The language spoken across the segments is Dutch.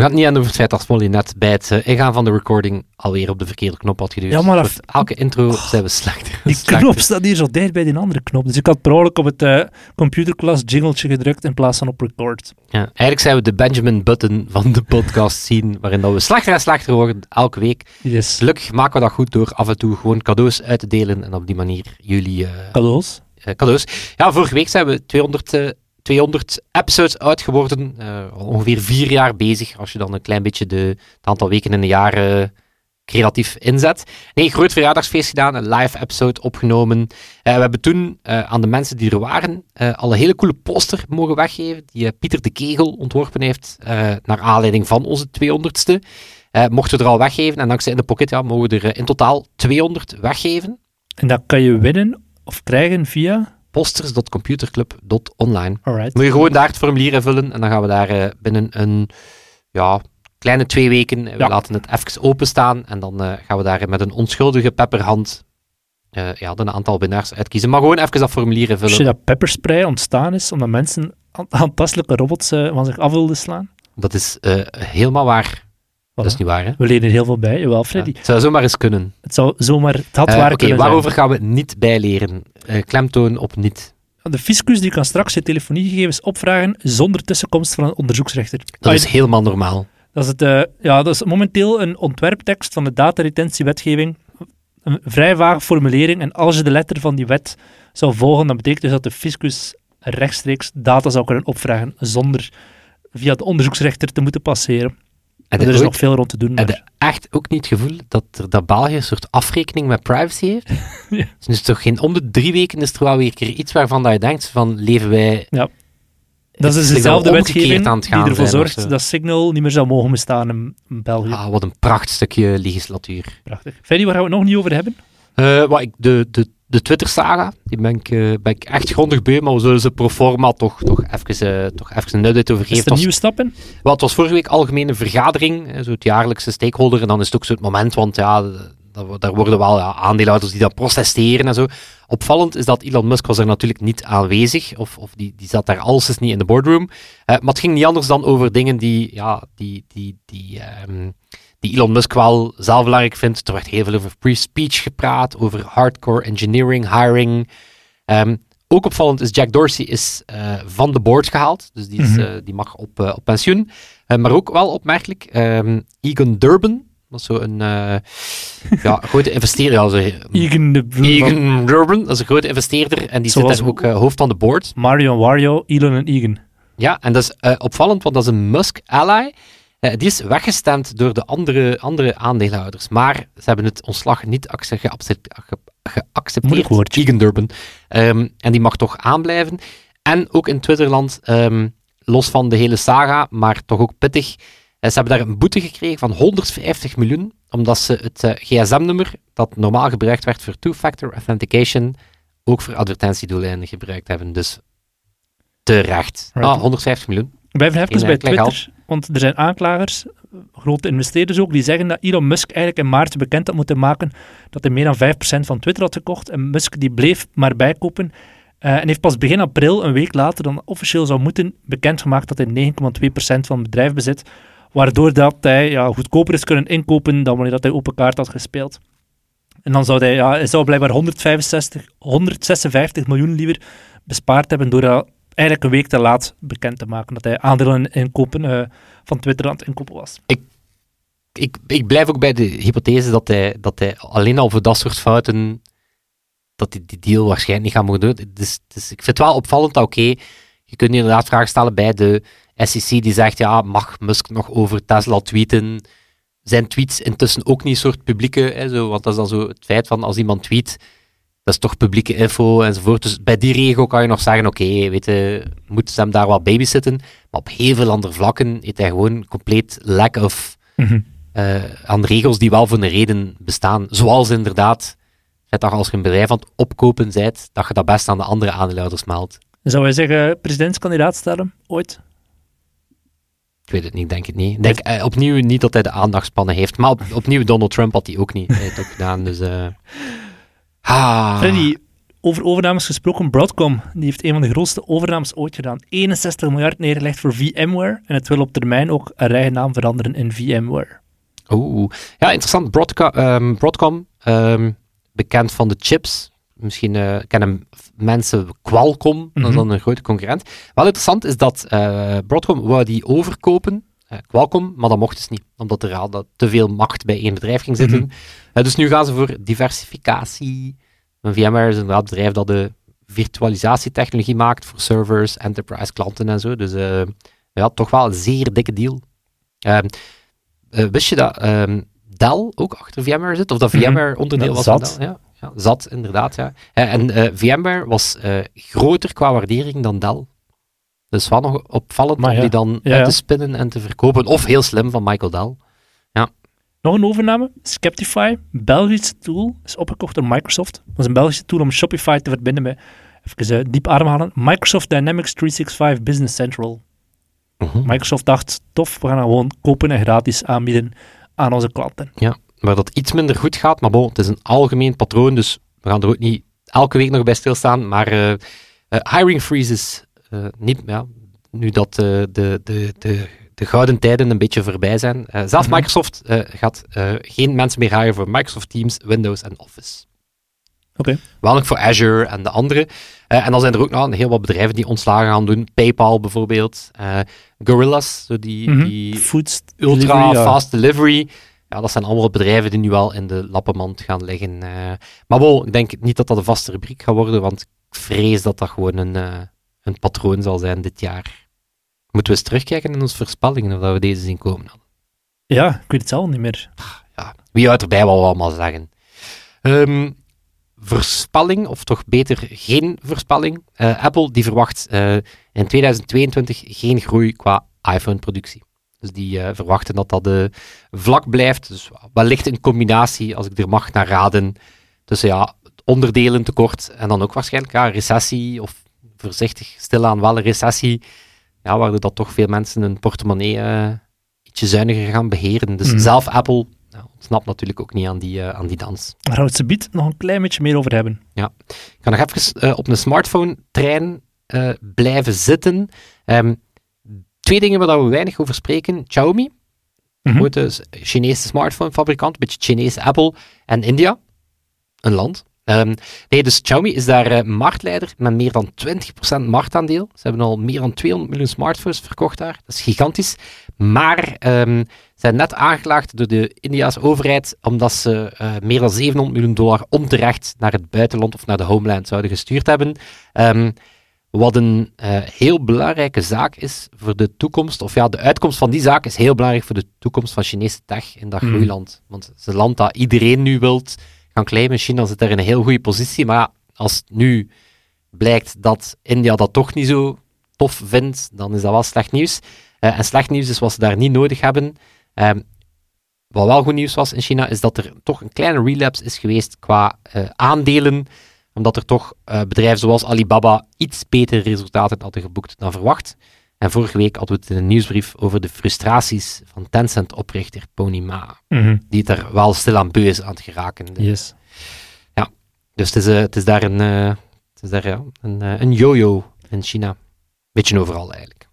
We gaan het niet aan over het feit dat Smolly net bij het eh, ingaan van de recording alweer op de verkeerde knop had geduwd. Ja, maar dat- Voor elke intro zijn we slechter. Die knop staat hier zo dicht bij die andere knop. Dus ik had per ongeluk op het eh computerklas jingletje gedrukt in plaats van op record. Ja, eigenlijk zijn we de Benjamin Button van de podcast zien, waarin dat we slechter en slechter worden elke week. Yes. Gelukkig maken we dat goed door af en toe gewoon cadeaus uit te delen en op die manier jullie eh, Cadeaus. cadeaus. Ja, vorige week zijn we 200, eh, 200 episodes uit geworden. Eh, ongeveer vier jaar bezig, als je dan een klein beetje de, het aantal weken in een jaar eh, creatief inzet. Nee, groot verjaardagsfeest gedaan, een live episode opgenomen. Eh, we hebben toen eh, aan de mensen die er waren eh, al een hele coole poster mogen weggeven, die Pieter de Kegel ontworpen heeft, naar aanleiding van onze 200ste. Eh, mochten we er al weggeven, en dankzij In de Pocket ja, mogen we er in totaal 200 weggeven. En dat kan je winnen of krijgen via... posters.computerclub.online. Alright. Moet je gewoon daar het formulier invullen en dan gaan we daar eh, binnen een ja, kleine twee weken, eh, we Ja. laten het even openstaan en dan eh, gaan we daar met een onschuldige pepperhand ja, een aantal winnaars uitkiezen. Maar gewoon even dat formulier Als je invullen. dat pepperspray ontstaan is omdat mensen aan- aantastelijke robots van zich af wilden slaan. Dat is helemaal waar. Dat is niet waar, hè? We leren er heel veel bij, jawel Ja, Freddy. het zou zomaar eens kunnen. Het zou zomaar... Het had Eh, waar Oké, kunnen zijn. waarover gaan we niet bijleren? Eh, klemtoon op niet. De fiscus die kan straks je telefoniegegevens opvragen zonder tussenkomst van een onderzoeksrechter. Dat Ah, is helemaal normaal. dat, is het, eh, ja, dat is momenteel een ontwerptekst van de dataretentiewetgeving. Een vrij vage formulering. En als je de letter van die wet zou volgen, dan betekent dus dat de fiscus rechtstreeks data zou kunnen opvragen zonder via de onderzoeksrechter te moeten passeren. En er is nog veel rond te doen. Heb je echt ook niet het gevoel dat, er, dat België een soort afrekening met privacy heeft? Ja. Dus toch geen, om de drie weken is er wel weer een keer iets waarvan dat je denkt van leven wij... Dat Het is dus dezelfde wetgeving aan het gaan die ervoor zorgt zo. dat Signal niet meer zou mogen bestaan in, België. Ah, wat een prachtstukje legislatuur. Prachtig. Freddy, waar gaan we het nog niet over hebben? Eh, wat ik, de de, de Twitter-saga, die ben ik, eh, ben ik echt grondig beu, maar we zullen ze pro forma toch, toch, even, eh, toch even een update over Is geven. er was- nieuwe stappen? Wel, het was vorige week algemene vergadering, eh, zo het jaarlijkse stakeholder, en dan is het ook zo het moment, want ja, dat- daar worden wel ja, aandeelhouders die dan protesteren en zo. Opvallend is dat Elon Musk was er natuurlijk niet aanwezig, of, of die, die zat daar alles niet in de boardroom. Maar het ging niet anders dan over dingen die, ja, die, die, die, ehm, die Elon Musk wel zelf belangrijk vindt. Er werd heel veel over free speech gepraat, over hardcore engineering, hiring. Ehm, ook opvallend is Jack Dorsey is eh, van de board gehaald, dus die, is, Mhm. eh, die mag op, eh, op pensioen. Maar ook wel opmerkelijk, ehm, Egan Durbin, dat is zo een eh, ja, grote investeerder. Zo, Egan de Egan Durbin, dat is een grote investeerder en die Zoals- zit daar ook hoofd van de board. Mario en Wario, Elon en Egan. Ja, en dat is opvallend, want dat is een Musk-ally. Eh, die is weggestemd door de andere, andere aandeelhouders. Maar ze hebben het ontslag niet acce- geaccepte- ge- geaccepteerd. Egan. Ehm, en die mag toch aanblijven. En ook in Twitterland, ehm, los van de hele saga, maar toch ook pittig. eh, ze hebben daar een boete gekregen van 150 miljoen, omdat ze het eh, gsm-nummer, dat normaal gebruikt werd voor two-factor authentication, ook voor advertentiedoeleinden gebruikt hebben. Dus terecht. Right. Ah, 150 miljoen. Blijven even bij Twitter, want er zijn aanklagers, grote investeerders ook, die zeggen dat Elon Musk eigenlijk in maart bekend had moeten maken dat hij meer dan 5% van Twitter had gekocht. En Musk die bleef maar bijkopen. eh, en heeft pas begin april, een week later dan officieel zou moeten, bekendgemaakt dat hij 9,2% van het bedrijf bezit. Waardoor dat hij ja, goedkoper is kunnen inkopen dan wanneer dat hij open kaart had gespeeld. En dan zou hij, ja, zou blijkbaar 165, 156 miljoen liever bespaard hebben door eigenlijk een week te laat bekend te maken dat hij aandelen inkopen, eh, van Twitter aan het inkopen was. ik, ik blijf ook bij de hypothese dat hij, dat hij alleen al voor dat soort fouten, dat hij die deal waarschijnlijk niet gaat mogen doen. Dus, dus ik vind het wel opvallend dat, oké, je kunt inderdaad vragen stellen bij de SEC die zegt, ja, mag Musk nog over Tesla tweeten? Zijn tweets intussen ook niet een soort publieke, hè, zo, want dat is dan zo het feit van, als iemand tweet, dat is toch publieke info enzovoort. Dus bij die regel kan je nog zeggen, oké, weet je, moeten ze hem daar wel babysitten? Maar op heel veel andere vlakken heeft hij gewoon compleet lack of eh, aan regels die wel voor een reden bestaan. Zoals inderdaad dat als je een bedrijf aan het opkopen bent, dat je dat best aan de andere aandeelhouders meldt. Zou hij zeggen presidentskandidaat stellen, ooit? Ik weet het niet, denk het niet. Ik denk eh, opnieuw niet dat hij de aandachtspannen heeft. Maar op, opnieuw, Donald Trump had hij ook niet. Hij heeft het ook gedaan, dus... eh ah. Freddy, over overnames gesproken, Broadcom die heeft een van de grootste overnames ooit gedaan. 61 miljard neergelegd voor VMware en het wil op termijn ook een rijnaam veranderen in VMware. Oeh. Ja, interessant. Broadcom, ehm, Broadcom ehm, bekend van de chips. Misschien eh, kennen mensen Qualcomm, dat is Mhm. dan een grote concurrent. Wel interessant is dat eh, Broadcom wou die overkopen, Qualcomm, maar dat mocht dus niet, omdat er al te veel macht bij één bedrijf ging zitten. Mhm. Eh, dus nu gaan ze voor diversificatie. Een VMware is inderdaad een bedrijf dat de virtualisatietechnologie maakt voor servers, enterprise klanten en zo. Dus eh, ja, toch wel een zeer dikke deal. Ehm, eh, wist je dat ehm, Dell ook achter VMware zit? Of dat Mhm. VMware onderdeel Ja, was zat. van Dell? Ja, ja, zat, inderdaad. Ja. Eh, en eh, VMware was eh, groter qua waardering dan Dell. Dus wel nog opvallend Maar om ja. die dan Ja, uit ja. te spinnen en te verkopen. Of heel slim van Michael Dell. Nog een overname, Skeptify, Belgische tool, is opgekocht door Microsoft. Dat is een Belgische tool om Shopify te verbinden met, even uh, diep ademhalen, Microsoft Dynamics 365 Business Central. Mhm. Microsoft dacht, tof, we gaan dat gewoon kopen en gratis aanbieden aan onze klanten. waar dat iets minder goed gaat. Maar bon, het is een algemeen patroon, dus we gaan er ook niet elke week nog bij stilstaan. Maar eh, eh, hiring freezes, niet, ja, nu dat eh, de, de, de, de gouden tijden een beetje voorbij zijn. Eh, zelfs Mhm. Microsoft eh, gaat eh, geen mensen meer hiren voor Microsoft Teams, Windows en Office. Oké. Wel nog voor Azure en de andere. Eh, en dan zijn er ook nog een heel wat bedrijven die ontslagen gaan doen. PayPal bijvoorbeeld. eh Gorillas, zo die, Mhm. die ultra delivery, ja. fast delivery. Ja, dat zijn allemaal bedrijven die nu wel in de lappenmand gaan liggen. eh. maar wel, ik denk niet dat dat een vaste rubriek gaat worden, want ik vrees dat dat gewoon een, eh, een patroon zal zijn dit jaar. Moeten we eens terugkijken in onze voorspellingen of dat we deze zien komen? Ja, ik weet het zelf niet meer. Ja, wie houdt erbij wel allemaal zeggen. Ehm, voorspelling, of toch beter geen voorspelling. Eh, Apple die verwacht eh, in 2022 geen groei qua iPhone-productie. Dus die eh, verwachten dat dat vlak blijft. Dus wellicht een combinatie, als ik er mag naar raden, tussen ja, onderdelen tekort en dan ook waarschijnlijk ja, recessie, of voorzichtig stilaan wel een recessie, ja, waardoor dat toch veel mensen hun portemonnee eh, ietsje zuiniger gaan beheren. Dus Mhm. zelf Apple nou, ontsnapt natuurlijk ook niet aan die, eh, aan die dans. Daar gaan we het zo biedt nog een klein beetje meer over hebben. Ik ga nog even eh, op een smartphone-trein blijven zitten. Ehm, twee dingen waar we weinig over spreken. Xiaomi, grote s- Chinese smartphone-fabrikant, een beetje Chinese Apple. En India, een land. Ehm, nee, dus Xiaomi is daar eh, marktleider met meer dan 20% marktaandeel. Ze hebben al meer dan 200 miljoen smartphones verkocht daar. Dat is gigantisch. Maar ehm zijn net aangeklaagd door de Indiaanse overheid omdat ze eh, meer dan 700 miljoen dollar onterecht naar het buitenland of naar de homeland zouden gestuurd hebben. Ehm, wat een eh, heel belangrijke zaak is voor de toekomst, of ja, de uitkomst van die zaak is heel belangrijk voor de toekomst van Chinese tech in dat Hmm. groeiland. Want het is een land dat iedereen nu wilt gaan claimen. China zit daar in een heel goede positie, maar als nu blijkt dat India dat toch niet zo tof vindt, dan is dat wel slecht nieuws. Eh, en slecht nieuws is wat ze daar niet nodig hebben. Ehm, wat wel goed nieuws was in China, is dat er toch een kleine relapse is geweest qua eh, aandelen, omdat er toch eh, bedrijven zoals Alibaba iets betere resultaten hadden geboekt dan verwacht. En vorige week hadden we het in een nieuwsbrief over de frustraties van Tencent-oprichter Pony Ma, Mhm. die het er wel stilaan beu is aan het geraken. Yes. Dus het is, eh, het is daar een, eh, het is daar, ja, een, eh, een yo-yo in China. Beetje overal eigenlijk.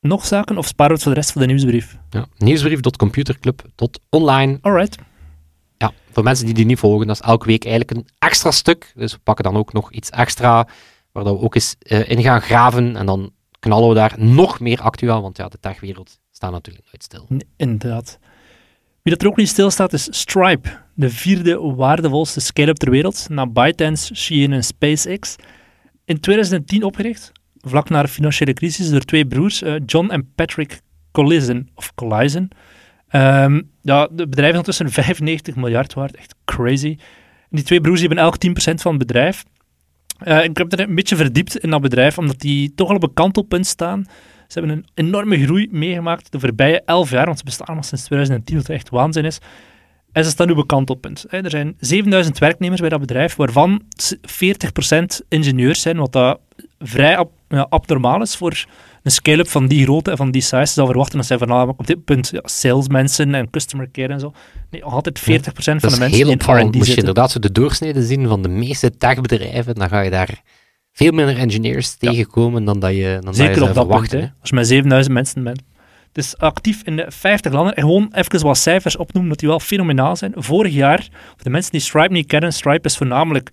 Nog zaken of sparen we het voor de rest van de nieuwsbrief? Ja. Nieuwsbrief.computerclub.online. Alright. Ja, voor mensen die die niet volgen, dat is elke week eigenlijk een extra stuk. Dus we pakken dan ook nog iets extra, waar dat we ook eens in gaan graven. En dan knallen we daar nog meer actueel, want ja, de techwereld staat natuurlijk nooit stil. Inderdaad. Wie dat er ook niet stilstaat is Stripe, de vierde waardevolste scale-up ter wereld, na ByteDance, Shein en SpaceX. In 2010 opgericht, vlak na de financiële crisis, door twee broers, eh, John en Patrick Collison, of Collison. Ehm, ja, de bedrijf is ondertussen 95 miljard waard, echt crazy. Die twee broers hebben elk 10% van het bedrijf. Eh, ik heb er een beetje verdiept in dat bedrijf, omdat die toch al op een kantelpunt staan. Ze hebben een enorme groei meegemaakt de voorbije elf jaar, want ze bestaan al sinds 2010, wat echt waanzin is. En ze staan nu op een kantelpunt. Er zijn 7000 werknemers bij dat bedrijf, waarvan 40% ingenieurs zijn, wat dat vrij ja, abnormaal is voor een scale-up van die grootte en van die size. Je zou verwachten dat zij voornamelijk op dit punt ja, salesmensen en customer care en zo. Nee, altijd 40% van Dat de is mensen heel die in opvallend. R&D Moest je inderdaad zo de doorsnede zien van de meeste techbedrijven, dan ga je daar veel minder engineers tegenkomen dan dat je, dan dat je Zeker op dat verwachten. hè. hè. als je met 7000 mensen bent. Het is actief in de 50 landen. En gewoon even wat cijfers opnoemen, dat die wel fenomenaal zijn. Vorig jaar, voor de mensen die Stripe niet kennen, Stripe is voornamelijk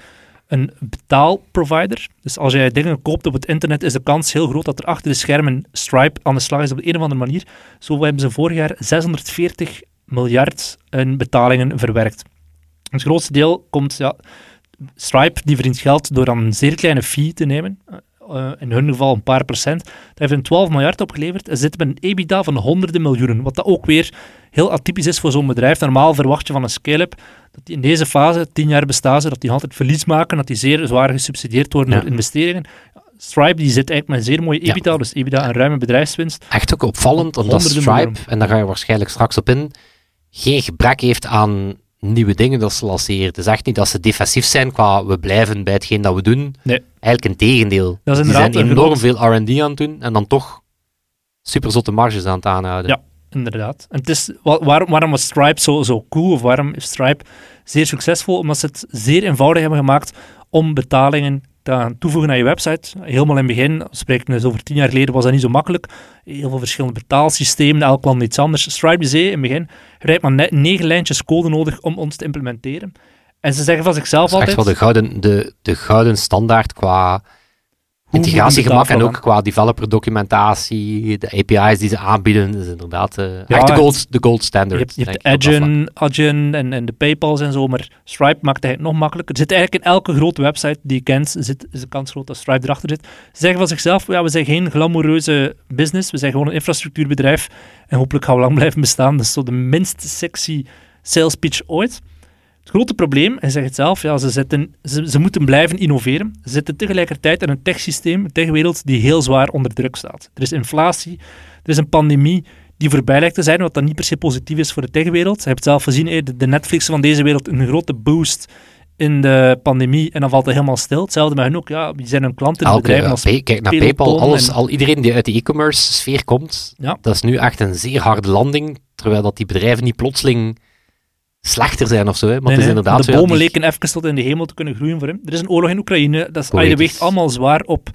een betaalprovider. Dus als jij dingen koopt op het internet, is de kans heel groot dat er achter de schermen Stripe aan de slag is op de een of andere manier. Zo hebben ze vorig jaar 640 miljard in betalingen verwerkt. Het grootste deel komt, ja, Stripe die verdient geld door dan een zeer kleine fee te nemen. Eh, in hun geval een paar procent. Dat heeft een 12 miljard opgeleverd. En zitten met een EBITDA van honderden miljoenen. Wat dat ook weer heel atypisch is voor zo'n bedrijf. Normaal verwacht je van een scale-up dat die in deze fase, 10 jaar bestaan ze, dat die altijd verlies maken, dat die zeer zwaar gesubsidieerd worden Ja. door investeringen. Stripe die zit eigenlijk met een zeer mooie Ja. EBITDA, dus EBITDA een ruime bedrijfswinst. Echt ook opvallend, omdat Stripe, en daar ga je waarschijnlijk straks op in, geen gebrek heeft aan nieuwe dingen dat ze lanceren. Het is echt niet dat ze defensief zijn qua we blijven bij hetgeen dat we doen. Nee. Eigenlijk een tegendeel. Dat is Die inderdaad zijn enorm veel R&D aan het doen en dan toch super zotte marges aan het aanhouden. Ja. Inderdaad. En het is, wa- waarom, waarom was Stripe zo, zo cool, of waarom is Stripe zeer succesvol? Omdat ze het zeer eenvoudig hebben gemaakt om betalingen toevoegen aan je website. Helemaal in het begin, we spreken dus over tien jaar geleden, was dat niet zo makkelijk. Heel veel verschillende betaalsystemen, elk land iets anders. Stripe zei in het begin, je hebt maar net negen lijntjes code nodig om ons te implementeren. En ze zeggen van zichzelf Dat is echt altijd... wel de gouden, de, de gouden standaard qua Integratiegemak en ook qua developer documentatie, de API's die ze aanbieden, is inderdaad Ja, echt de gold, de gold standard. Je hebt, je hebt en, en de Paypals en zo, maar Stripe maakt het nog makkelijker. Er zit eigenlijk in elke grote website die je kent, zit, is de kans groot dat Stripe erachter zit. Ze zeggen van zichzelf, ja, we zijn geen glamoureuze business, we zijn gewoon een infrastructuurbedrijf en hopelijk gaan we lang blijven bestaan. Dat is zo de minst sexy sales pitch ooit. Het grote probleem, hij zegt het zelf, ja, ze, zitten, ze, ze moeten blijven innoveren. Ze zitten tegelijkertijd in een techsysteem, een techwereld die heel zwaar onder druk staat. Er is inflatie, er is een pandemie die voorbij lijkt te zijn, wat dan niet per se positief is voor de techwereld. Je hebt zelf gezien, de, Netflix van deze wereld, een grote boost in de pandemie en dan valt het helemaal stil. Hetzelfde met hun ook, ja, die zijn hun klanten, de Elke, bedrijven als kijk naar Peloton PayPal, alles, en- al iedereen die uit de e-commerce sfeer komt, Ja. dat is nu echt een zeer harde landing, terwijl dat die bedrijven niet plotseling slechter zijn of zo. Hè. Maar Nee, het is inderdaad de zo, ja, bomen die- leken even tot in de hemel te kunnen groeien voor hem. Er is een oorlog in Oekraïne, dat is, je weegt allemaal zwaar op,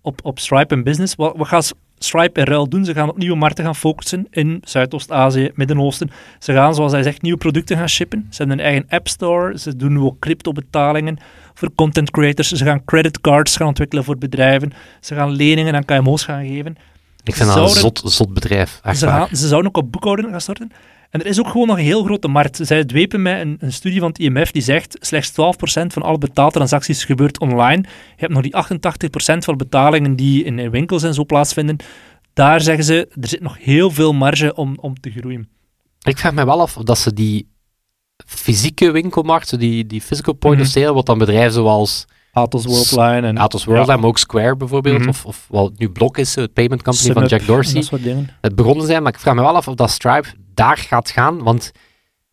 op, op Stripe en business. Wat, wat gaat Stripe en Ruil doen? Ze gaan op nieuwe markten gaan focussen in Zuidoost-Azië, Midden-Oosten. Ze gaan, zoals hij zegt, nieuwe producten gaan shippen. Ze hebben een eigen app store, ze doen nu ook crypto-betalingen voor content creators. Ze gaan creditcards gaan ontwikkelen voor bedrijven. Ze gaan leningen aan KMO's gaan geven. Ik vind dat een zot, zot bedrijf. Echt Ze, gaan, ze zouden ook op boekhouden gaan starten. En er is ook gewoon nog een heel grote markt. Zij dwepen met een, een studie van het IMF die zegt slechts 12% van alle betaaltransacties gebeurt online. Je hebt nog die 88% van betalingen die in, in winkels en zo plaatsvinden. Daar zeggen ze, er zit nog heel veel marge om, om te groeien. Ik vraag me wel af of dat ze die fysieke winkelmarkt, die, die physical point Mhm. of sale, wat dan bedrijven zoals Atos Worldline en Atos Worldline, maar ook Square bijvoorbeeld, Mhm. of, of wat nu Block is, het payment company van Jack Dorsey, dat soort dingen. het begonnen zijn, maar ik vraag me wel af of dat Stripe daar gaat gaan, want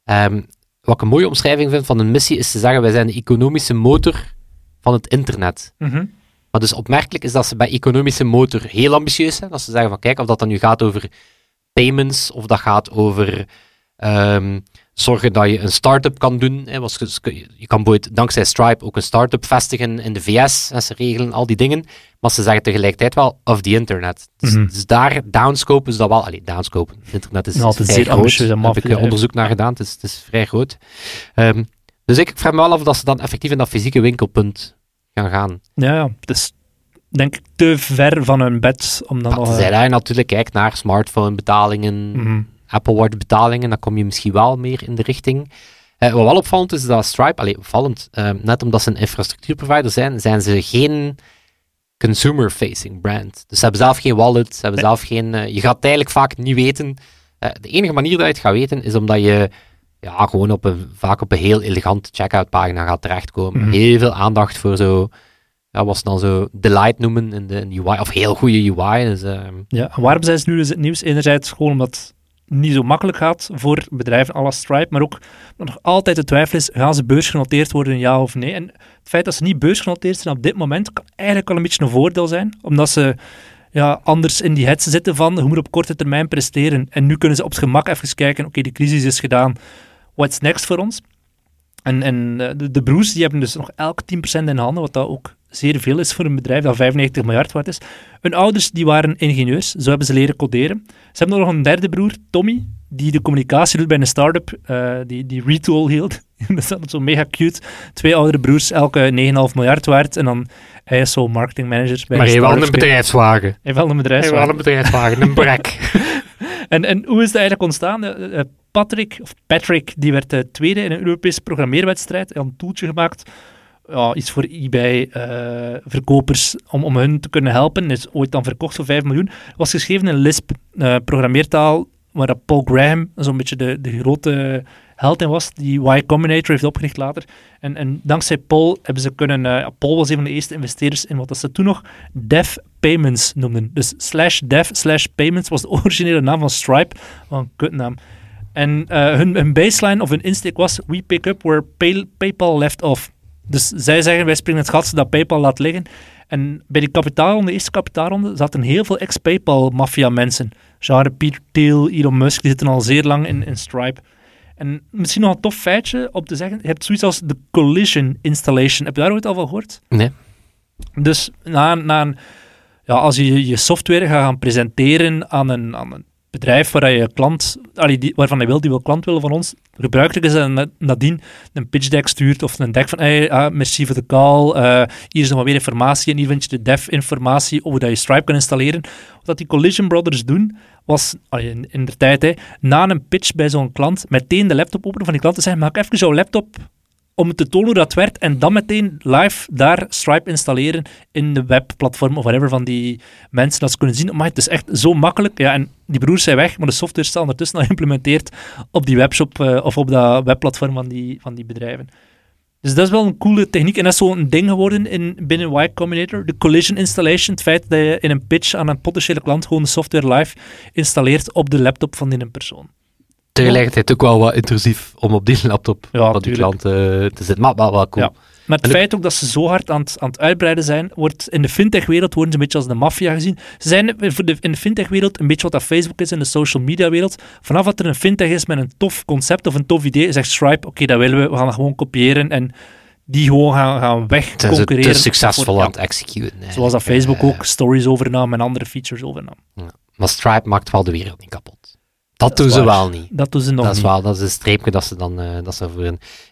ehm, wat ik een mooie omschrijving vind van een missie is te zeggen, wij zijn de economische motor van het internet. Mhm. Maar dus opmerkelijk is dat ze bij economische motor heel ambitieus zijn. Dat ze zeggen van kijk, of dat dan nu gaat over payments, of dat gaat over ehm, zorgen dat je een start-up kan doen. Hè, want je- kan bijvoorbeeld dankzij Stripe ook een start-up vestigen in de VS. En ze regelen al die dingen. Maar ze zeggen tegelijkertijd wel of the internet. Dus, Mhm. dus daar downscopen ze dat wel. Allee, downscopen. Het internet is, Nog altijd vrij zeer groot. Daar heb ik eh, onderzoek naar gedaan. Het is, het is vrij groot. Ehm, dus ik vraag me wel af of dat ze dan effectief in dat fysieke winkelpunt gaan gaan. Ja, ja, het is denk ik te ver van hun bed om dan nog... dat je natuurlijk kijkt naar smartphone betalingen, mhm. Apple Watch betalingen, dan kom je misschien wel meer in de richting. Eh, wat wel opvallend is dat Stripe, allee, opvallend, eh, net omdat ze een infrastructuurprovider zijn, zijn ze geen consumer-facing brand. Dus ze hebben zelf geen wallet, ze hebben Nee. zelf geen... eh, je gaat het eigenlijk vaak niet weten. Eh, de enige manier dat je het gaat weten, is omdat je ja, gewoon op een, vaak op een heel elegante checkout pagina gaat terechtkomen. Mhm. Heel veel aandacht voor zo, ja, wat ze dan zo delight noemen in de, in de UI, of heel goede UI. Dus, ehm, Ja, en waarom zijn ze nu dus het nieuws? Enerzijds gewoon omdat niet zo makkelijk gaat voor bedrijven als Stripe, maar ook nog altijd de twijfel is, gaan ze beursgenoteerd worden, ja of nee? En het feit dat ze niet beursgenoteerd zijn op dit moment, kan eigenlijk al een beetje een voordeel zijn, omdat ze ja, anders in die hetze zitten van, je moet op korte termijn presteren. En nu kunnen ze op het gemak even kijken, oké, de crisis is gedaan, what's next voor ons? En, en eh, de, de broers die hebben dus nog elk 10% in handen, wat dat ook zeer veel is voor een bedrijf dat 95 miljard waard is. Hun ouders die waren ingenieurs, zo hebben ze leren coderen. Ze hebben nog een derde broer, Tommy, die de communicatie doet bij een start-up, uh, die, die Retool hield. dat is zo mega cute. Twee oudere broers, elke 9,5 miljard waard. En dan hij is zo marketingmanager bij Maar hij wel een bedrijfswagen. Hij wel een bedrijfswagen. Hij wel een bedrijfswagen, een brek. en, en hoe is het eigenlijk ontstaan? Uh, Patrick, of Patrick, die werd de tweede in een Europese programmeerwedstrijd. Hij had een toeltje gemaakt ja, iets voor eBay-verkopers om, om hun te kunnen helpen. Is ooit dan verkocht voor 5 miljoen. Was geschreven in Lisp, uh, programmeertaal, waar Paul Graham zo'n beetje de, de grote held in was, die Y Combinator heeft opgericht later. En, en dankzij Paul hebben ze kunnen... Uh, Paul was een van de eerste investeerders in wat ze toen nog Dev Payments noemden. Dus slash dev slash payments was de originele naam van Stripe. Wat een kutnaam. En hun, baseline of hun insteek was we pick up where pay, PayPal left off. Dus zij zeggen, wij springen het gat dat PayPal laat liggen. En bij die kapitaalronde, de eerste kapitaalronde, zaten heel veel ex-PayPal-maffia-mensen. Genre Peter Thiel, Elon Musk, die zitten al zeer lang in, in Stripe. En misschien nog een tof feitje om te zeggen, je hebt zoiets als de Collision Installation. Heb je daar ooit al van gehoord? Nee. Dus na, na een, ja, als je je software gaat gaan presenteren aan een, aan een bedrijf waar je klant, allee, waarvan hij wil, die wil klant willen van ons, gebruikelijk is dat nadien een pitch deck stuurt of een deck van hey, ah, merci voor de call, uh, hier is nog wat meer informatie en hier vind je de dev informatie over dat je Stripe kan installeren. Wat die Collision Brothers doen, was allee, in, in de tijd, hè, na een pitch bij zo'n klant, meteen de laptop openen van die klant en zeggen, maak even jouw laptop om te tonen hoe dat werkt en dan meteen live daar Stripe installeren in de webplatform of whatever van die mensen dat ze kunnen zien. Maar het is echt zo makkelijk. Ja, en die broers zijn weg, maar de software staat ondertussen al geïmplementeerd op die webshop uh, of op dat webplatform van die, van die bedrijven. Dus dat is wel een coole techniek en dat is zo'n ding geworden in, binnen Y Combinator. De collision installation, het feit dat je in een pitch aan een potentiële klant gewoon de software live installeert op de laptop van die persoon tegelijkertijd ook wel wat intrusief om op die laptop ja, van die klant uh, te zitten. Maar wel, wel cool. Ja. Maar het feit ook dat ze zo hard aan het, aan het uitbreiden zijn, wordt in de fintech-wereld worden ze een beetje als de maffia gezien. Ze zijn in de fintech-wereld een beetje wat dat Facebook is in de social media-wereld. Vanaf dat er een fintech is met een tof concept of een tof idee, zegt Stripe, oké, dat willen we, we gaan dat gewoon kopiëren en die gewoon gaan, gaan wegconcurreren. Is succesvol aan het executen. Zoals dat Facebook ook stories overnam en andere features overnam. Ja. Maar Stripe maakt wel de wereld niet kapot. Dat, doen ze wel niet. Dat doen ze nog dat niet. Is wel, dat is een streepje dat ze dan uh, dat ze voor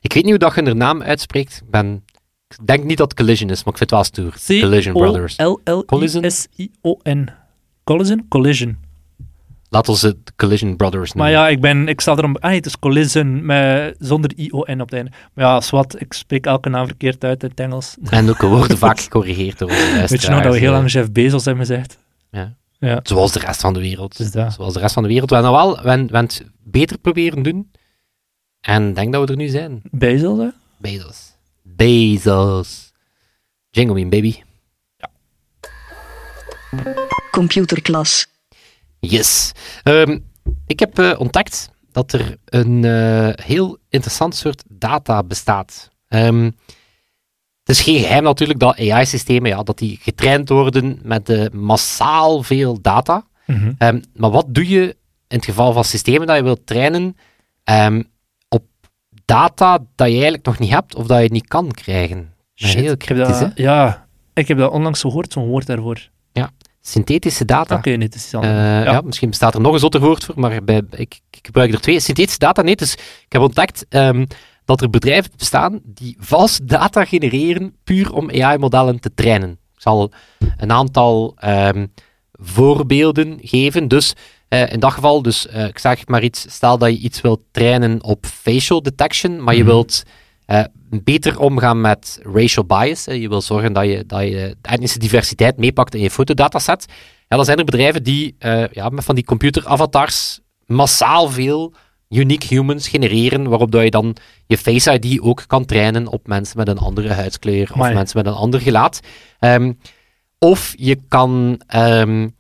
Ik weet niet hoe dat je hun naam uitspreekt. Ik, ben, ik denk niet dat het Collision is, maar ik vind het wel stoer. Collision Brothers. L-L-I-S-I-O-N. Collision? Collision. Laat ons het Collision Brothers noemen. Maar ja, ik, ben, ik sta erom... Ah, het is Collision, met, zonder I-O-N op het einde. Maar ja, zwart, ik spreek elke naam verkeerd uit in het Engels. En ook worden vaak gecorrigeerd door Weet je nog dat we heel lang Jeff Bezos hebben gezegd? Ja. Ja. Zoals de rest van de wereld. Zoals de rest van de wereld. We hebben wel we, we het beter proberen doen. En denk dat we er nu zijn. Bezos, hè? Bezos. Bezos. Jingle baby. Ja. Computerklas. Yes. Um, ik heb uh, ontdekt dat er een uh, heel interessant soort data bestaat. Um, het is geen geheim natuurlijk dat AI-systemen ja, dat die getraind worden met uh, massaal veel data. Mhm. Ehm, maar wat doe je in het geval van systemen dat je wilt trainen um, op data dat je eigenlijk nog niet hebt of dat je niet kan krijgen? Shit, heel dat, Ja, ik heb dat onlangs gehoord, zo'n woord daarvoor. Ja, synthetische data. Oké, okay, nee, is uh, ja. ja. misschien bestaat er nog een zotter woord voor, maar bij, ik, ik, gebruik er twee. Synthetische data, nee, dus ik heb ontdekt... Um, dat er bedrijven bestaan die vals data genereren puur om AI-modellen te trainen. Ik zal een aantal um, voorbeelden geven. Dus uh, in dat geval, dus, uh, ik zeg maar iets, stel dat je iets wilt trainen op facial detection, maar je -hmm. wilt uh, beter omgaan met racial bias. je wil zorgen dat je, dat je de etnische diversiteit meepakt in je fotodataset. Ja, dan zijn er bedrijven die ja, met van die computeravatars massaal veel unique humans genereren, waarop dat je dan je Face ID ook kan trainen op mensen met een andere huidskleur of mensen met een ander gelaat. Um, of je kan um,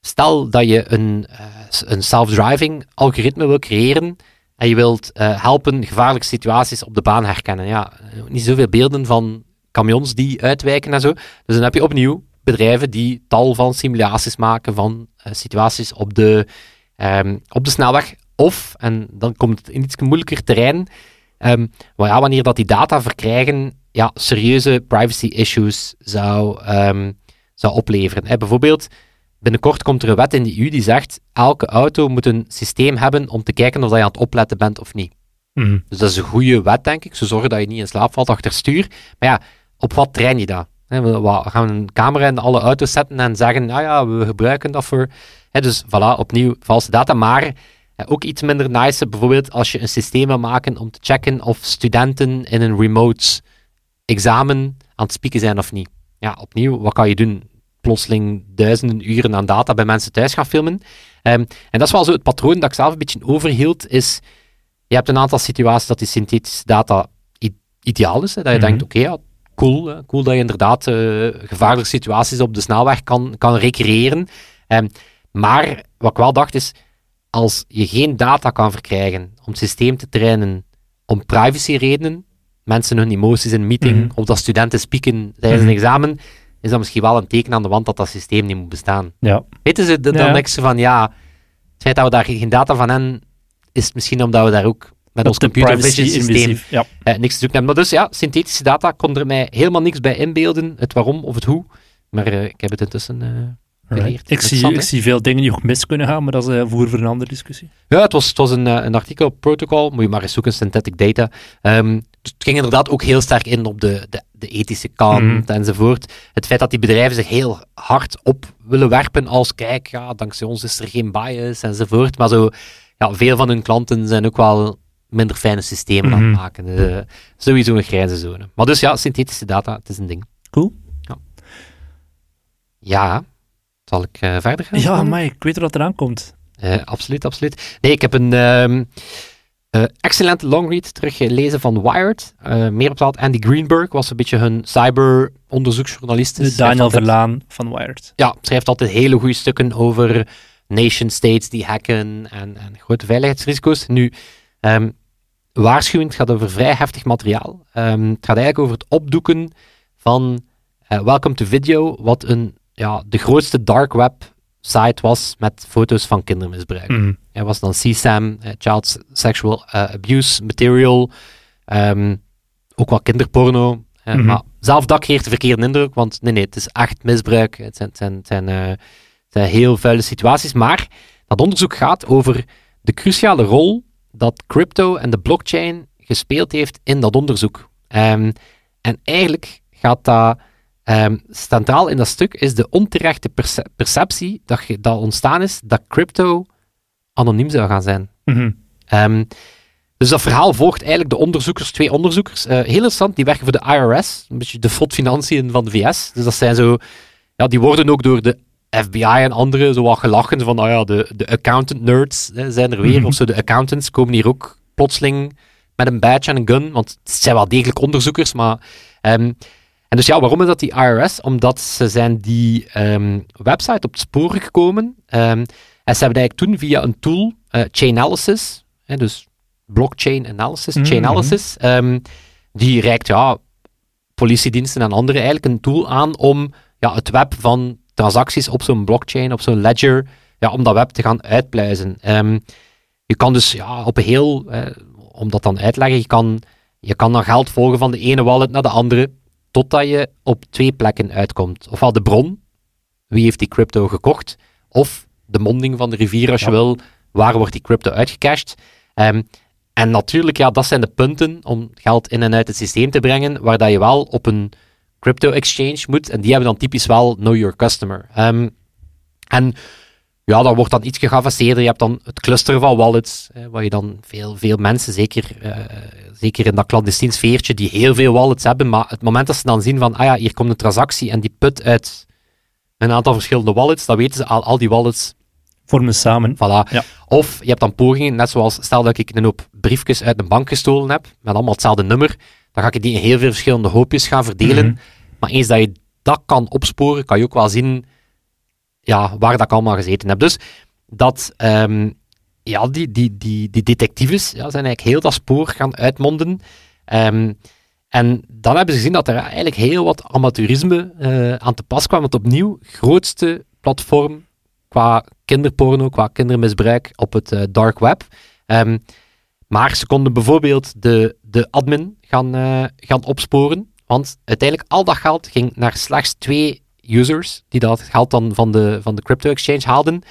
stel dat je een, eh, een self-driving algoritme wil creëren en je wilt eh, helpen gevaarlijke situaties op de baan herkennen. Ja, eh, niet zoveel beelden van camions die uitwijken en zo. Dus dan heb je opnieuw bedrijven die tal van simulaties maken van situaties op de, ehm, op de snelweg. Of, en dan komt het in iets moeilijker terrein, um, maar ja, wanneer dat die data verkrijgen, ja, serieuze privacy issues zou, um, zou opleveren. Hè, bijvoorbeeld, binnenkort komt er een wet in de EU die zegt elke auto moet een systeem hebben om te kijken of je aan het opletten bent of niet. Mhm. Dus dat is een goede wet, denk ik. Ze zorgen dat je niet in slaap valt achter stuur. Maar ja, op wat train je dat? we gaan een camera in alle auto's zetten en zeggen, nou ja, we gebruiken dat voor... dus voilà, opnieuw valse data. Maar ook iets minder nice, bijvoorbeeld als je een systeem wil maken om te checken of studenten in een remote examen aan het spieken zijn of niet. Ja, opnieuw, wat kan je doen? Plotseling duizenden uren aan data bij mensen thuis gaan filmen. Ehm, en dat is wel zo het patroon dat ik zelf een beetje overhield, is je hebt een aantal situaties dat die synthetische data ideaal is. Hè, dat je Mhm. denkt, oké, ja, cool, cool dat je inderdaad eh, gevaarlijke situaties op de snelweg kan, kan recreëren. Ehm, maar wat ik wel dacht is, als je geen data kan verkrijgen om het systeem te trainen om privacyredenen, mensen hun emoties in een meeting, Mhm. of dat studenten spieken tijdens Mhm. een examen, is dat misschien wel een teken aan de wand dat dat systeem niet moet bestaan. Ja. Weten ze dan Ja. ze van, ja, het feit dat we daar geen data van hebben, is misschien omdat we daar ook met ons computer privacy vision systeem. Ja. eh, niks te zoeken hebben. Maar dus ja, synthetische data kon er mij helemaal niks bij inbeelden, het waarom of het hoe. Maar eh, ik heb het intussen Right. Geleerd. Ik, zie, ik zie veel dingen die ook mis kunnen gaan, maar dat is eh, voer voor een andere discussie. Ja, het was, het was een, eh, een artikel op Protocol, moet je maar eens zoeken, synthetic data. Ehm, dus het ging inderdaad ook heel sterk in op de, de, de ethische kant Mhm. enzovoort. Het feit dat die bedrijven zich heel hard op willen werpen als, kijk, ja, dankzij ons is er geen bias enzovoort. Maar zo, ja, veel van hun klanten zijn ook wel minder fijne systemen aan het Mhm. maken. Eh, sowieso een grijze zone. Maar dus ja, synthetische data, het is een ding. Cool. Ja, zal ik eh, verder gaan? Ja, maar ik weet er wat eraan komt. Eh, absoluut, absoluut. Nee, ik heb een ehm eh, excellente longread teruggelezen van Wired. Meer bepaald Andy Greenberg was een beetje hun cyberonderzoeksjournalist. De Daniel altijd- Verlaan van Wired. Ja, schrijft altijd hele goede stukken over nation-states die hacken en, en grote veiligheidsrisico's. Nu, ehm waarschuwend, het gaat over vrij heftig materiaal. Ehm, het gaat eigenlijk over het opdoeken van Welcome to Video, wat een, ja, de grootste dark web site was met foto's van kindermisbruik. Mhm. Hij was dan CSAM, eh, Child Sexual eh, Abuse Material, ehm, ook wat kinderporno. Mhm. Maar zelf dat creëert de verkeerde indruk, want nee, nee, het is echt misbruik. Het zijn, het zijn, het zijn, eh, het zijn heel vuile situaties. Maar dat onderzoek gaat over de cruciale rol dat crypto en de blockchain gespeeld heeft in dat onderzoek. Ehm, en eigenlijk gaat dat ehm, centraal in dat stuk is de onterechte perce- perceptie dat, ontstaan is dat crypto anoniem zou gaan zijn. Mhm. Ehm, dus dat verhaal volgt eigenlijk de onderzoekers, twee onderzoekers. eh, heel interessant, die werken voor de IRS, een beetje de FOD-financiën van de VS. Dus dat zijn zo, ja, die worden ook door de FBI en anderen zo wat gelachen van, nou ja, de, de accountant nerds hè, zijn er weer, Mhm. of zo, de accountants komen hier ook plotseling met een badge en een gun, want het zijn wel degelijk onderzoekers, maar... ehm, en dus ja, waarom is dat die IRS? Omdat ze zijn die ehm, website op het spoor gekomen. ehm, en ze hebben eigenlijk toen via een tool, eh, Chainalysis, hè, dus blockchain analysis, Mhm. Chainalysis, ehm, die reikt ja, politiediensten en anderen eigenlijk een tool aan om ja, het web van transacties op zo'n blockchain, op zo'n ledger, ja, om dat web te gaan uitpluizen. Je kan dus ja, op een heel, eh, om dat dan uit te leggen, je kan, je kan dan geld volgen van de ene wallet naar de andere, totdat je op twee plekken uitkomt. Ofwel de bron, wie heeft die crypto gekocht, of de monding van de rivier als je wil, waar wordt die crypto uitgecashed. Ehm, en natuurlijk, ja, dat zijn de punten om geld in en uit het systeem te brengen, waar dat je wel op een crypto-exchange moet, en die hebben dan typisch wel Know Your Customer. Ehm, en ja, dat wordt dan iets geavanceerder. Je hebt dan het cluster van wallets, eh, waar je dan veel, veel mensen, zeker, eh, zeker in dat clandestien sfeertje, die heel veel wallets hebben, maar het moment dat ze dan zien van, ah ja, hier komt een transactie en die put uit een aantal verschillende wallets, dan weten ze al, al die wallets Vormen samen. Voilà. Ja. Of je hebt dan pogingen, net zoals stel dat ik een hoop briefjes uit een bank gestolen heb, met allemaal hetzelfde nummer, dan ga ik die in heel veel verschillende hoopjes gaan verdelen. Mhm. Maar eens dat je dat kan opsporen, kan je ook wel zien ja, waar dat ik allemaal gezeten heb. Dus dat ehm, ja, die, die, die, die detectives ja, zijn eigenlijk heel dat spoor gaan uitmonden. Ehm, en dan hebben ze gezien dat er eigenlijk heel wat amateurisme uh, aan te pas kwam. Want opnieuw, grootste platform qua kinderporno, qua kindermisbruik op het uh, dark web. Um, maar ze konden bijvoorbeeld de, de admin gaan, uh, gaan opsporen. Want uiteindelijk al dat geld ging naar slechts twee users die dat geld dan van de, van de crypto exchange haalden.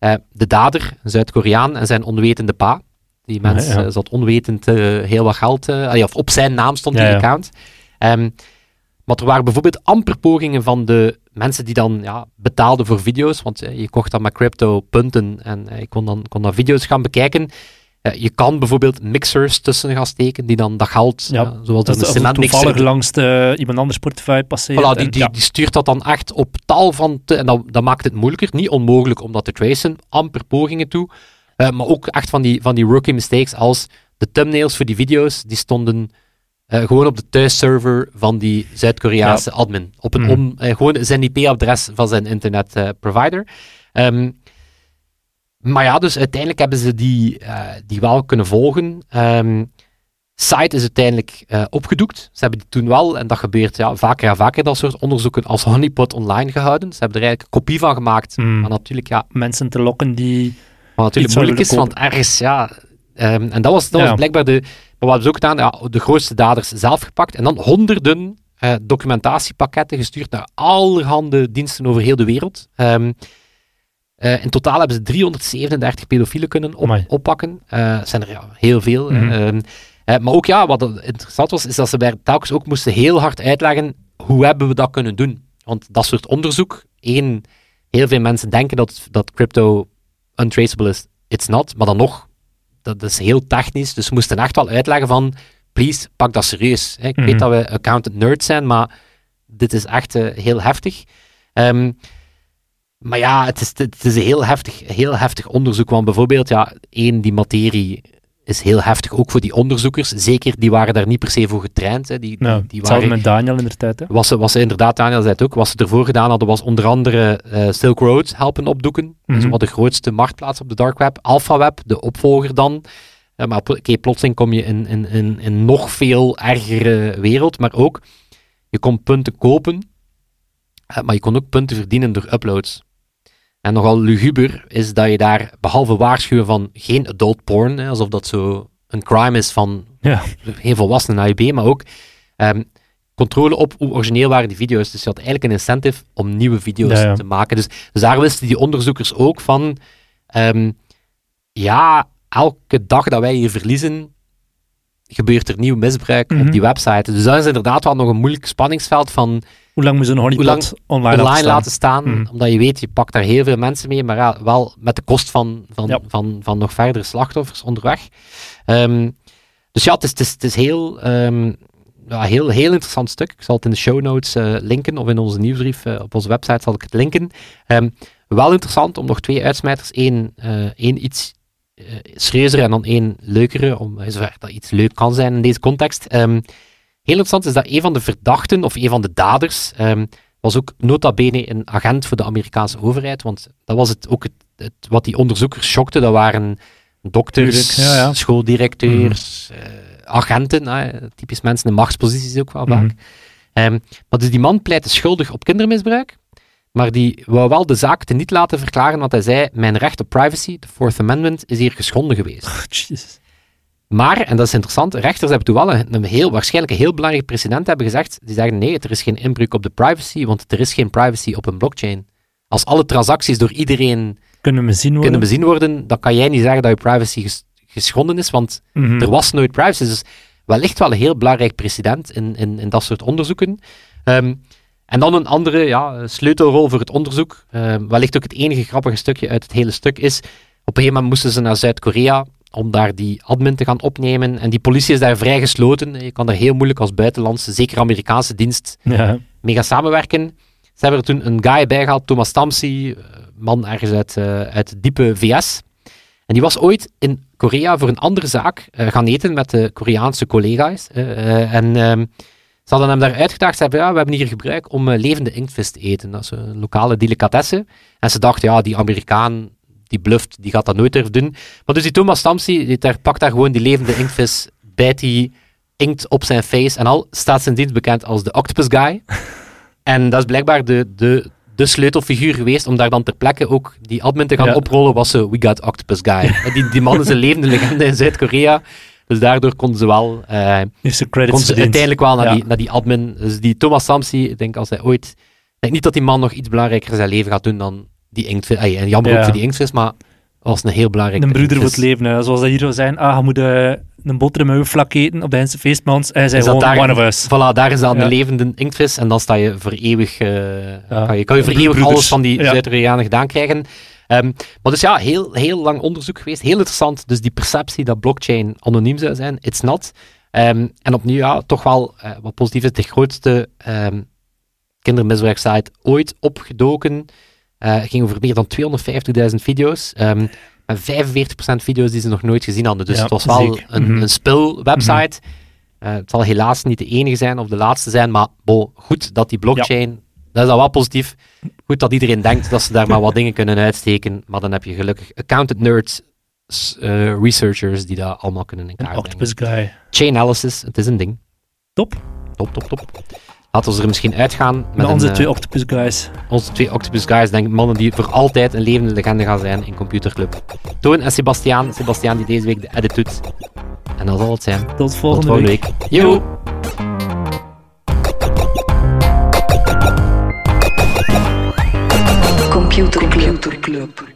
Uh, de dader, een Zuid-Koreaan, en zijn onwetende pa. Die mens ja, ja. zat onwetend uh, heel wat geld, of op zijn naam stond die account. Um, maar er waren bijvoorbeeld amper pogingen van de mensen die dan ja, betaalden voor video's. Want je kocht dan met crypto punten en je kon dan, kon dan video's gaan bekijken. Uh, je kan bijvoorbeeld mixers tussen gaan steken die dan dat geld, ja, uh, zoals dat een cementmixer... toevallig langs de, iemand anders portefeuille passeren. Voilà, die, die, ja. die, stuurt dat dan echt op tal van... Te, en dat, dat, maakt het moeilijker, niet onmogelijk om dat te tracen, amper pogingen toe. Uh, maar ook echt van die, van die rookie mistakes als de thumbnails voor die video's, die stonden gewoon op de thuisserver van die Zuid-Koreaanse ja. admin. Op een Mhm. gewoon zijn IP-adres van zijn internetprovider. Um, maar ja, dus uiteindelijk hebben ze die, uh, die wel kunnen volgen. Um, site is uiteindelijk uh, opgedoekt. Ze hebben die toen wel, en dat gebeurt ja, vaker en vaker, dat soort onderzoeken als honeypot online gehouden. Ze hebben er eigenlijk een kopie van gemaakt. Mm. Maar natuurlijk, ja... Mensen te lokken die... Maar natuurlijk moeilijk is, want ergens, ja... Um, en dat was, dat ja. was blijkbaar de... Maar wat hebben ze ook gedaan? Ja, de grootste daders zelf gepakt. En dan honderden uh, documentatiepakketten gestuurd naar allerhande diensten over heel de wereld. Um, uh, in totaal hebben ze 337 pedofielen kunnen op, oppakken. Uh, zijn er ja, heel veel. Mhm. Mm -hmm. uh, maar ook ja, wat interessant was, is dat ze bij telkens ook moesten heel hard uitleggen hoe hebben we dat kunnen doen. Want dat soort onderzoek, één, heel veel mensen denken dat, dat crypto untraceable is. It's not, maar dan nog, dat is heel technisch. Dus ze moesten echt wel uitleggen van, please, pak dat serieus. Hè. Ik Mhm. mm -hmm. weet dat we accountant nerds zijn, maar dit is echt heel heftig. Um, maar ja, het is, het is een heel heftig, heel heftig onderzoek. Want bijvoorbeeld, ja, één, die materie is heel heftig, ook voor die onderzoekers. Zeker, die waren daar niet per se voor getraind. Hè. Die, die, waren, met Daniel in de tijd. Hè? Was ze, was ze inderdaad, Daniel zei het ook, wat ze ervoor gedaan hadden, was onder andere uh, Silk Road helpen opdoeken. Mm. -hmm. wat de grootste marktplaats op de dark web. AlphaWeb, de opvolger dan. Uh, maar okay, plotseling kom je in, in, in, in nog veel ergere wereld. Maar ook, je kon punten kopen, uh, maar je kon ook punten verdienen door uploads. En nogal luguber is dat je daar, behalve waarschuwen van geen adult porn, hè, alsof dat zo een crime is van ja. geen volwassenen AIB, maar ook um, controle op hoe origineel waren die video's. Dus je had eigenlijk een incentive om nieuwe video's ja, ja. te maken. Dus, dus, daar wisten die onderzoekers ook van, um, ja, elke dag dat wij hier verliezen, gebeurt er nieuw misbruik Mhm. op die website. Dus dat is inderdaad wel nog een moeilijk spanningsveld van Hoe lang moet je een honeypot online, online laten staan? staan? Mhm. Omdat je weet, je pakt daar heel veel mensen mee, maar ja, wel met de kost van, van, Ja. van, van nog verdere slachtoffers onderweg. Ehm, dus ja, het is, het is, het is heel, ehm, ja, heel, heel interessant stuk. Ik zal het in de show notes eh, linken, of in onze nieuwsbrief uh, op onze website zal ik het linken. Ehm, wel interessant om nog twee uitsmijters, één, eh, één iets serieuzer en dan één leukere, om zover dat iets leuk kan zijn in deze context. Ehm, heel interessant is dat een van de verdachten, of een van de daders, um, was ook nota bene een agent voor de Amerikaanse overheid, want dat was het, ook het, het, wat die onderzoekers schokte, dat waren dokters, ja, ja. schooldirecteurs, mm -hmm. uh, agenten, uh, typisch mensen in machtsposities ook wel Mhm. vaak. Mm -hmm. um, maar dus die man pleitte schuldig op kindermisbruik, maar die wou wel de zaak te niet laten verklaren, want hij zei, mijn recht op privacy, de Fourth Amendment, is hier geschonden geweest. Oh, maar, en dat is interessant, rechters hebben toen wel een, een heel, waarschijnlijk een heel belangrijk precedent hebben gezegd, die zeggen, nee, er is geen inbreuk op de privacy, want er is geen privacy op een blockchain. Als alle transacties door iedereen kunnen bezien worden, kunnen bezien worden dan kan jij niet zeggen dat je privacy ges geschonden is, want mm -hmm. Mhm. er was nooit privacy. Dus wellicht wel een heel belangrijk precedent in, in, in dat soort onderzoeken. Um, en dan een andere ja, sleutelrol voor het onderzoek, uh, wellicht ook het enige grappige stukje uit het hele stuk, is op een gegeven moment moesten ze naar Zuid-Korea om daar die admin te gaan opnemen. En die politie is daar vrij gesloten. Je kan daar heel moeilijk als buitenlandse, zeker Amerikaanse dienst, ja. mee gaan samenwerken. Ze hebben er toen een guy bij gehaald, Thomas Tamsi, man ergens uit, uh, uit diepe VS. En die was ooit in Korea voor een andere zaak uh, gaan eten met de Koreaanse collega's. Uh, en um, Ze hadden hem daar uitgedaagd. Ze hebben, ja, we hebben hier gebruik om eh, levende inktvis te eten. Dat is een lokale delicatesse. En ze dachten, ja, die Amerikaan, die bluft, die gaat dat nooit durven doen. Maar dus die Thomas Stamsi, die daar, pakt daar gewoon die levende inktvis, bijt die inkt op zijn face en al, staat zijn dienst bekend als de Octopus Guy. en dat is blijkbaar de, de, de sleutelfiguur geweest om daar dan ter plekke ook die admin te gaan Ja. oprollen, was ze We Got Octopus Guy. En die, die man is een levende legende in Zuid-Korea. Dus daardoor konden ze wel... eh, Eerste credits kon ze uiteindelijk wel naar, Ja. die, naar die admin. Dus die Thomas Samsi, ik denk als hij ooit... Ik denk niet dat die man nog iets belangrijker in zijn leven gaat doen dan die inktvis. Ay, en jammer Ja. ook voor die inktvis, maar was een heel belangrijke Een broeder voor het leven. hè. Zoals dat hier zou zijn, ah, je moet eh, een boterham met vlak eten op de Hense feestmans. En hij zei gewoon, daar- one of us. Voilà, daar is dan Ja. een levende inktvis en dan sta je voor eeuwig, eh, kan je, kan je voor eeuwig alles van die Ja. Zuid-Koreanen gedaan krijgen. Ehm, maar dus ja, heel, heel lang onderzoek geweest, heel interessant. Dus die perceptie dat blockchain anoniem zou zijn, it's not. Ehm, en opnieuw, ja, toch wel eh, wat positief is, de grootste ehm kindermisbruiksite ooit opgedoken. Eh ging over meer dan 250.000 video's. ehm met 45% video's die ze nog nooit gezien hadden. Dus Ja, het was wel een, Mhm. een spul-website. Eh, het zal helaas niet de enige zijn of de laatste zijn, maar bon, goed dat die blockchain, dat is al wel positief. Goed dat iedereen denkt dat ze daar maar wat dingen kunnen uitsteken, maar dan heb je gelukkig accountant nerds, eh, researchers die dat allemaal kunnen in kaart brengen. octopus guy. Chain analysis, het is een ding. Top. Top, top, top laten we er misschien uitgaan. Met, onze eh, twee Octopus Guys. Onze twee Octopus Guys, denk ik, mannen die voor altijd een levende legende gaan zijn in Computerclub. Toon en Sebastiaan. Sebastiaan die deze week de edit doet. En dat zal het zijn. Tot volgende, week. Jo. Computer Computer Club.